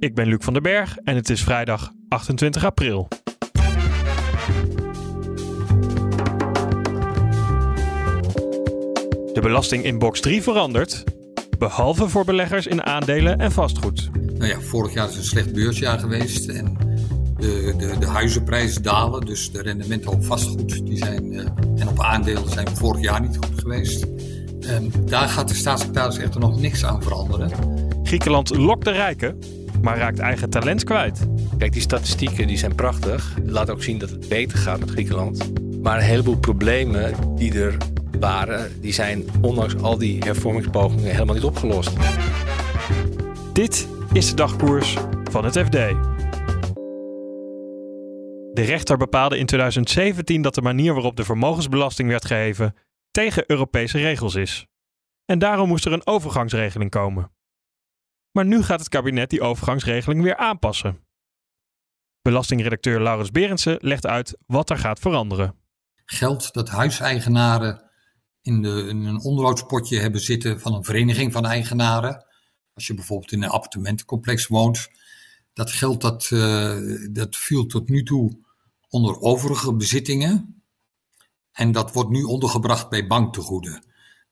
Ik ben Luc van den Berg en het is vrijdag 28 april. De belasting in box 3 verandert, behalve voor beleggers in aandelen en vastgoed. Nou ja, vorig jaar is een slecht beursjaar geweest en de, de, de huizenprijzen dalen. Dus de rendementen op vastgoed die zijn, eh, en op aandelen zijn vorig jaar niet goed geweest. En daar gaat de staatssecretaris echter nog niks aan veranderen. Griekenland lokt de rijken, maar raakt eigen talent kwijt. Kijk, die statistieken die zijn prachtig. Laat ook zien dat het beter gaat met Griekenland. Maar een heleboel problemen die er waren, die zijn ondanks al die hervormingspogingen helemaal niet opgelost. Dit is de dagkoers van het FD. De rechter bepaalde in 2017 dat de manier waarop de vermogensbelasting werd geheven tegen Europese regels is. En daarom moest er een overgangsregeling komen. Maar nu gaat het kabinet die overgangsregeling weer aanpassen. Belastingredacteur Laurens Berendsen legt uit wat er gaat veranderen. Geld dat huiseigenaren in, de, een onderhoudspotje hebben zitten van een vereniging van eigenaren. Als je bijvoorbeeld in een appartementencomplex woont. Dat geld dat, eh, dat viel tot nu toe onder overige bezittingen. En dat wordt nu ondergebracht bij banktegoeden.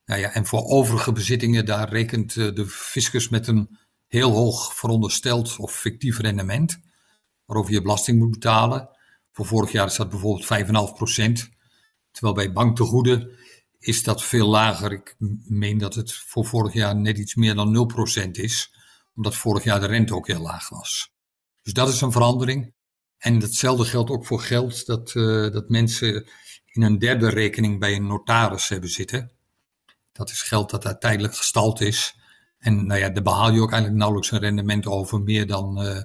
Nou ja, en voor overige bezittingen, daar rekent eh, de fiscus met een heel hoog verondersteld of fictief rendement. Waarover je belasting moet betalen. Voor vorig jaar is dat bijvoorbeeld 5,5 procent. Terwijl bij banktegoeden is dat veel lager. Ik meen dat het voor vorig jaar net iets meer dan 0% is. Omdat vorig jaar de rente ook heel laag was. Dus dat is een verandering. En hetzelfde geldt ook voor geld dat, eh, dat mensen in een derde rekening bij een notaris hebben zitten. Dat is geld dat daar tijdelijk gestald is. En nou ja, daar behaal je ook eigenlijk nauwelijks een rendement over, meer dan, eh,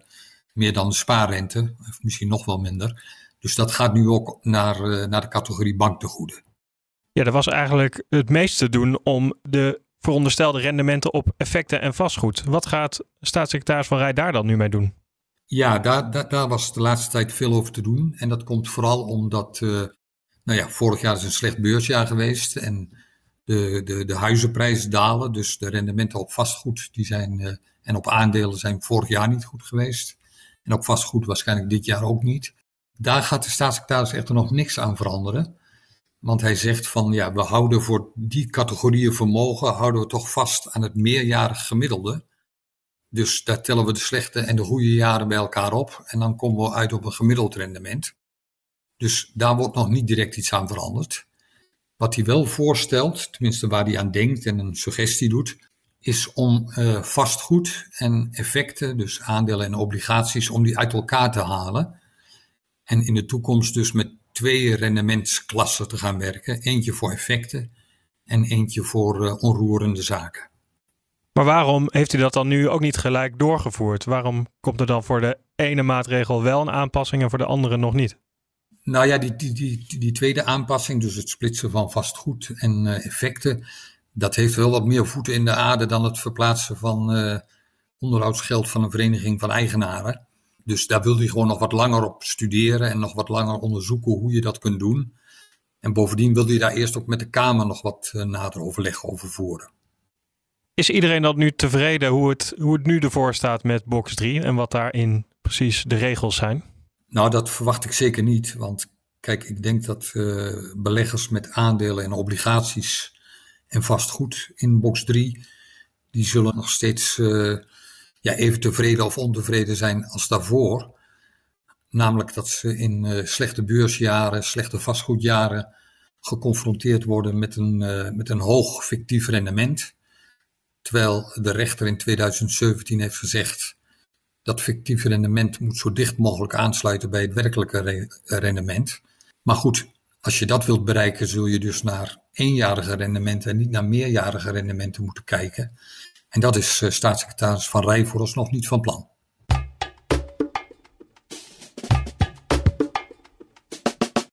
meer dan spaarrente. Of misschien nog wel minder. Dus dat gaat nu ook naar, eh, naar de categorie banktegoeden. Ja, er was eigenlijk het meest te doen om de veronderstelde rendementen op effecten en vastgoed. Wat gaat staatssecretaris Van Rij daar dan nu mee doen? Ja, daar, daar, daar was de laatste tijd veel over te doen. En dat komt vooral omdat, eh, nou ja, vorig jaar is een slecht beursjaar geweest. En de, de, de huizenprijzen dalen. Dus de rendementen op vastgoed die zijn, eh, en op aandelen zijn vorig jaar niet goed geweest. En op vastgoed waarschijnlijk dit jaar ook niet. Daar gaat de staatssecretaris echter nog niks aan veranderen. Want hij zegt van ja, we houden voor die categorieën vermogen, houden we toch vast aan het meerjarig gemiddelde. Dus daar tellen we de slechte en de goede jaren bij elkaar op. En dan komen we uit op een gemiddeld rendement. Dus daar wordt nog niet direct iets aan veranderd. Wat hij wel voorstelt, tenminste waar hij aan denkt en een suggestie doet, is om uh, vastgoed en effecten, dus aandelen en obligaties, om die uit elkaar te halen. En in de toekomst dus met twee rendementsklassen te gaan werken. Eentje voor effecten en eentje voor uh, onroerende zaken. Maar waarom heeft hij dat dan nu ook niet gelijk doorgevoerd? Waarom komt er dan voor de ene maatregel wel een aanpassing en voor de andere nog niet? Nou ja, die, die, die, die tweede aanpassing, dus het splitsen van vastgoed en uh, effecten, dat heeft wel wat meer voeten in de aarde dan het verplaatsen van uh, onderhoudsgeld van een vereniging van eigenaren. Dus daar wil hij gewoon nog wat langer op studeren en nog wat langer onderzoeken hoe je dat kunt doen. En bovendien wil hij daar eerst ook met de Kamer nog wat uh, nader overleg over voeren. Is iedereen dan nu tevreden hoe het, hoe het nu ervoor staat met box 3 en wat daarin precies de regels zijn? Nou, dat verwacht ik zeker niet. Want kijk, ik denk dat uh, beleggers met aandelen en obligaties en vastgoed in box 3, die zullen nog steeds uh, ja, even tevreden of ontevreden zijn als daarvoor. Namelijk dat ze in uh, slechte beursjaren, slechte vastgoedjaren geconfronteerd worden met een, met een hoog fictief rendement. Terwijl de rechter in 2017 heeft gezegd dat fictief rendement moet zo dicht mogelijk aansluiten bij het werkelijke rendement. Maar goed, als je dat wilt bereiken, zul je dus naar eenjarige rendementen en niet naar meerjarige rendementen moeten kijken. En dat is eh, staatssecretaris Van Rij vooralsnog niet van plan.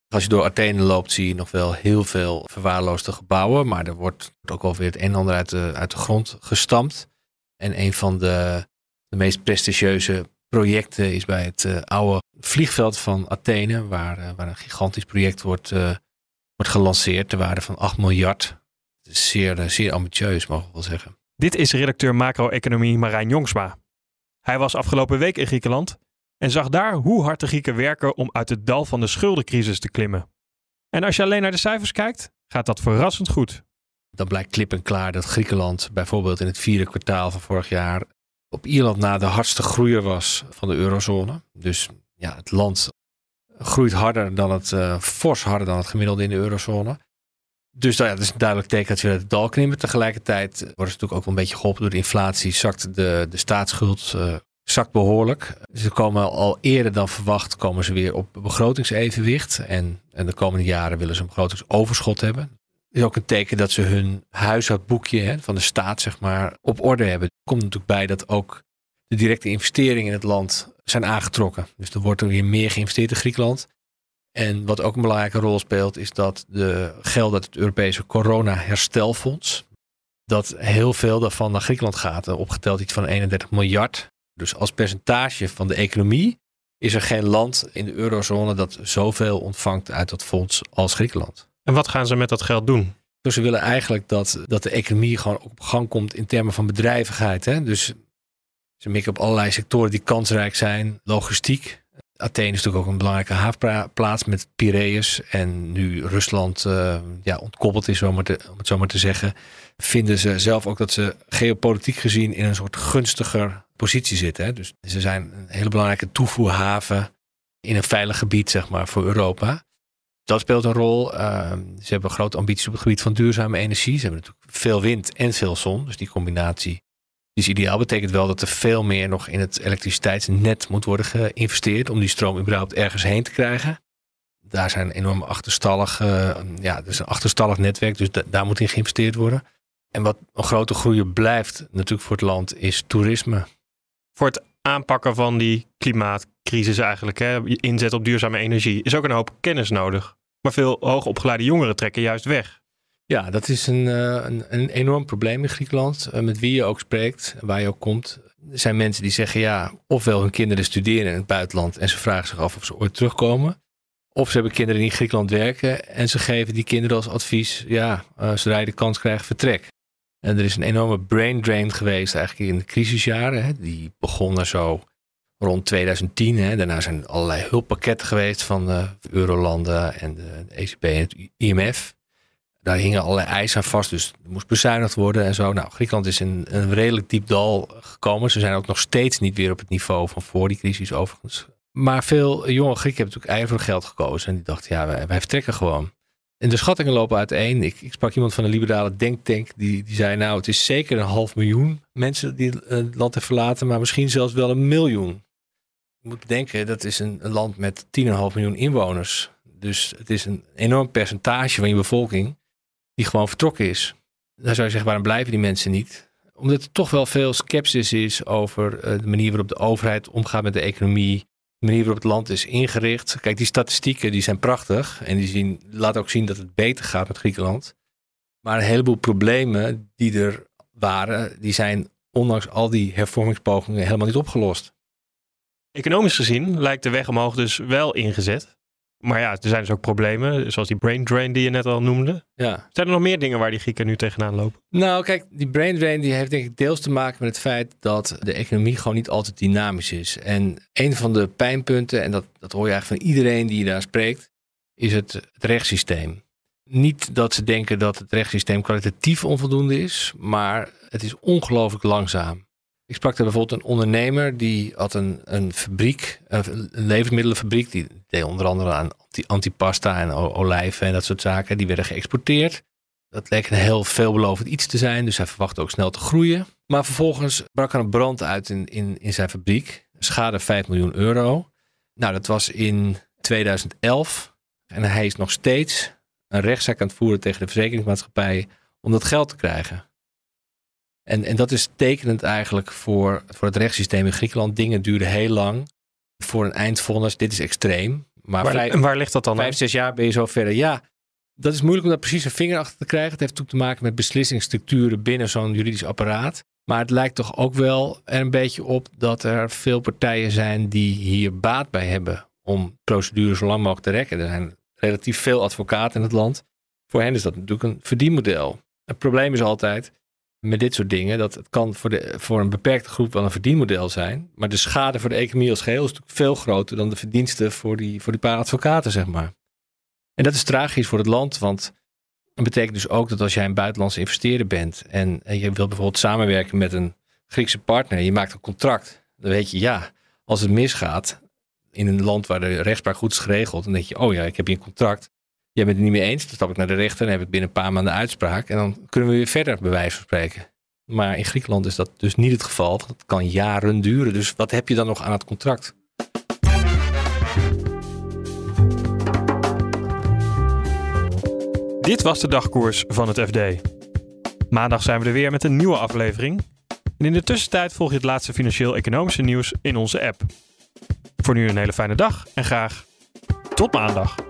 Als je door Athene loopt, zie je nog wel heel veel verwaarloosde gebouwen. Maar er wordt ook alweer weer het een en ander uit de, uit de grond gestampt. En een van de de meest prestigieuze projecten is bij het uh, oude vliegveld van Athene, waar, uh, waar een gigantisch project wordt, uh, wordt gelanceerd ter waarde van 8 miljard. Zeer, zeer ambitieus, mogen we wel zeggen. Dit is redacteur macro-economie Marijn Jongsma. Hij was afgelopen week in Griekenland en zag daar hoe hard de Grieken werken om uit het dal van de schuldencrisis te klimmen. En als je alleen naar de cijfers kijkt, gaat dat verrassend goed. Dan blijkt klip en klaar dat Griekenland bijvoorbeeld in het vierde kwartaal van vorig jaar op Ierland na de hardste groeier was van de eurozone. Dus ja, het land groeit harder dan het, uh, fors harder dan het gemiddelde in de eurozone. Dus nou ja, dat is een duidelijk teken dat we het dal klimmen. Tegelijkertijd worden ze natuurlijk ook wel een beetje geholpen door de inflatie. Zakt de, de staatsschuld uh, zakt behoorlijk. Ze komen al eerder dan verwacht komen ze weer op begrotingsevenwicht. En, en de komende jaren willen ze een begrotingsoverschot hebben is ook een teken dat ze hun huishoudboekje hè, van de staat zeg maar, op orde hebben. Er komt natuurlijk bij dat ook de directe investeringen in het land zijn aangetrokken. Dus er wordt er weer meer geïnvesteerd in Griekenland. En wat ook een belangrijke rol speelt, is dat de geld uit het Europese corona-herstelfonds, dat heel veel daarvan naar Griekenland gaat, opgeteld iets van 31 miljard. Dus als percentage van de economie is er geen land in de eurozone dat zoveel ontvangt uit dat fonds als Griekenland. En wat gaan ze met dat geld doen? Dus ze willen eigenlijk dat, dat de economie gewoon op gang komt in termen van bedrijvigheid. Hè? Dus ze mikken op allerlei sectoren die kansrijk zijn. Logistiek. Athene is natuurlijk ook een belangrijke havenplaats met Piraeus. En nu Rusland uh, ja, ontkoppeld is, om het zo maar te zeggen. Vinden ze zelf ook dat ze geopolitiek gezien in een soort gunstiger positie zitten. Hè? Dus ze zijn een hele belangrijke toevoerhaven in een veilig gebied, zeg maar, voor Europa dat speelt een rol. Ehm, ze hebben grote ambities op het gebied van duurzame energie. Ze hebben natuurlijk veel wind en veel zon. Dus die combinatie is ideaal. Betekent wel dat er veel meer nog in het elektriciteitsnet moet worden geïnvesteerd. om die stroom überhaupt ergens heen te krijgen. Daar zijn enorm achterstallig, uh, ja, dus een achterstallig netwerk. Dus daar moet in geïnvesteerd worden. En wat een grote groei blijft natuurlijk voor het land is toerisme. Voor het aanpakken van die klimaatcrisis eigenlijk, hè, inzet op duurzame energie, is ook een hoop kennis nodig. Maar veel hoogopgeleide jongeren trekken juist weg. Ja, dat is een, eh, een, een enorm probleem in Griekenland. Eh, met wie je ook spreekt, waar je ook komt. Er zijn mensen die zeggen ja, ofwel hun kinderen studeren in het buitenland en ze vragen zich af of ze ooit terugkomen. Of ze hebben kinderen die in Griekenland werken en ze geven die kinderen als advies, ja, uh, zodra je de kans krijgt, vertrek. En er is een enorme brain drain geweest eigenlijk in de crisisjaren. Hè. Die begonnen zo rond 2010. Hè. Daarna zijn allerlei hulppakketten geweest van de Eurolanden en de, ECB en het IMF. Daar hingen allerlei eisen aan vast, dus er moest bezuinigd worden en zo. Nou, Griekenland is in een redelijk diep dal gekomen. Ze zijn ook nog steeds niet weer op het niveau van voor die crisis overigens. Maar veel jonge Grieken hebben natuurlijk ijverig geld gekozen. En die dachten, ja, wij, wij vertrekken gewoon. En de schattingen lopen uiteen. Ik, ik sprak iemand van een liberale denktank die, die zei: Nou, het is zeker een half miljoen mensen die het land hebben verlaten, maar misschien zelfs wel een miljoen. Je moet bedenken, dat is een, een land met 10,5 miljoen inwoners. Dus het is een enorm percentage van je bevolking die gewoon vertrokken is. Dan zou je zeggen, waarom blijven die mensen niet? Omdat er toch wel veel sceptisch is over eh, de manier waarop de overheid omgaat met de economie de manier waarop het land is ingericht. Kijk, die statistieken die zijn prachtig en die zien, laten ook zien dat het beter gaat met Griekenland. Maar een heleboel problemen die er waren, die zijn ondanks al die hervormingspogingen helemaal niet opgelost. Economisch gezien lijkt de weg omhoog dus wel ingezet. Maar ja, er zijn dus ook problemen, zoals die brain drain die je net al noemde. Ja. Zijn er nog meer dingen waar die Grieken nu tegenaan lopen? Nou, kijk, die brain drain die heeft denk ik deels te maken met het feit dat de economie gewoon niet altijd dynamisch is. En een van de pijnpunten, en dat, dat hoor je eigenlijk van iedereen die daar spreekt, is het, het rechtssysteem. Niet dat ze denken dat het rechtssysteem kwalitatief onvoldoende is, maar het is ongelooflijk langzaam. Ik sprak er bijvoorbeeld een ondernemer die had een, een fabriek, een levensmiddelenfabriek. Die deed onder andere aan antipasta en olijven en dat soort zaken. Die werden geëxporteerd. Dat leek een heel veelbelovend iets te zijn, dus hij verwachtte ook snel te groeien. Maar vervolgens brak er een brand uit in, in, in zijn fabriek. Schade 5 miljoen euro. Nou, dat was in 2011. En hij is nog steeds een rechtszaak aan het voeren tegen de verzekeringsmaatschappij om dat geld te krijgen. En, en dat is tekenend eigenlijk voor, voor het rechtssysteem in Griekenland. Dingen duren heel lang voor een eindvonnis. Dit is extreem. Maar Waar, vijf, waar ligt dat dan? vijf, zes jaar ben je zo verder. Ja, dat is moeilijk om daar precies een vinger achter te krijgen. Het heeft natuurlijk te maken met beslissingsstructuren binnen zo'n juridisch apparaat. Maar het lijkt toch ook wel er een beetje op dat er veel partijen zijn die hier baat bij hebben om procedures zo lang mogelijk te rekken. Er zijn relatief veel advocaten in het land. Voor hen is dat natuurlijk een verdienmodel. Het probleem is altijd met dit soort dingen dat het kan voor, de, voor een beperkte groep wel een verdienmodel zijn. Maar de schade voor de economie als geheel is natuurlijk veel groter dan de verdiensten voor die, voor die paar advocaten, zeg maar. En dat is tragisch voor het land, want het betekent dus ook dat als jij een buitenlandse investeerder bent en, en je wilt bijvoorbeeld samenwerken met een Griekse partner, je maakt een contract, dan weet je ja, als het misgaat in een land waar de rechtspraak goed is geregeld, dan denk je, oh ja, ik heb hier een contract. Jij bent het niet mee eens, dan stap ik naar de rechter en heb ik binnen een paar maanden uitspraak en dan kunnen we weer verder bij wijze van spreken. Maar in Griekenland is dat dus niet het geval. Dat kan jaren duren. Dus wat heb je dan nog aan het contract? Dit was de dagkoers van het FD. Maandag zijn we er weer met een nieuwe aflevering. En in de tussentijd volg je het laatste financieel-economische nieuws in onze app. Voor nu een hele fijne dag en graag tot maandag.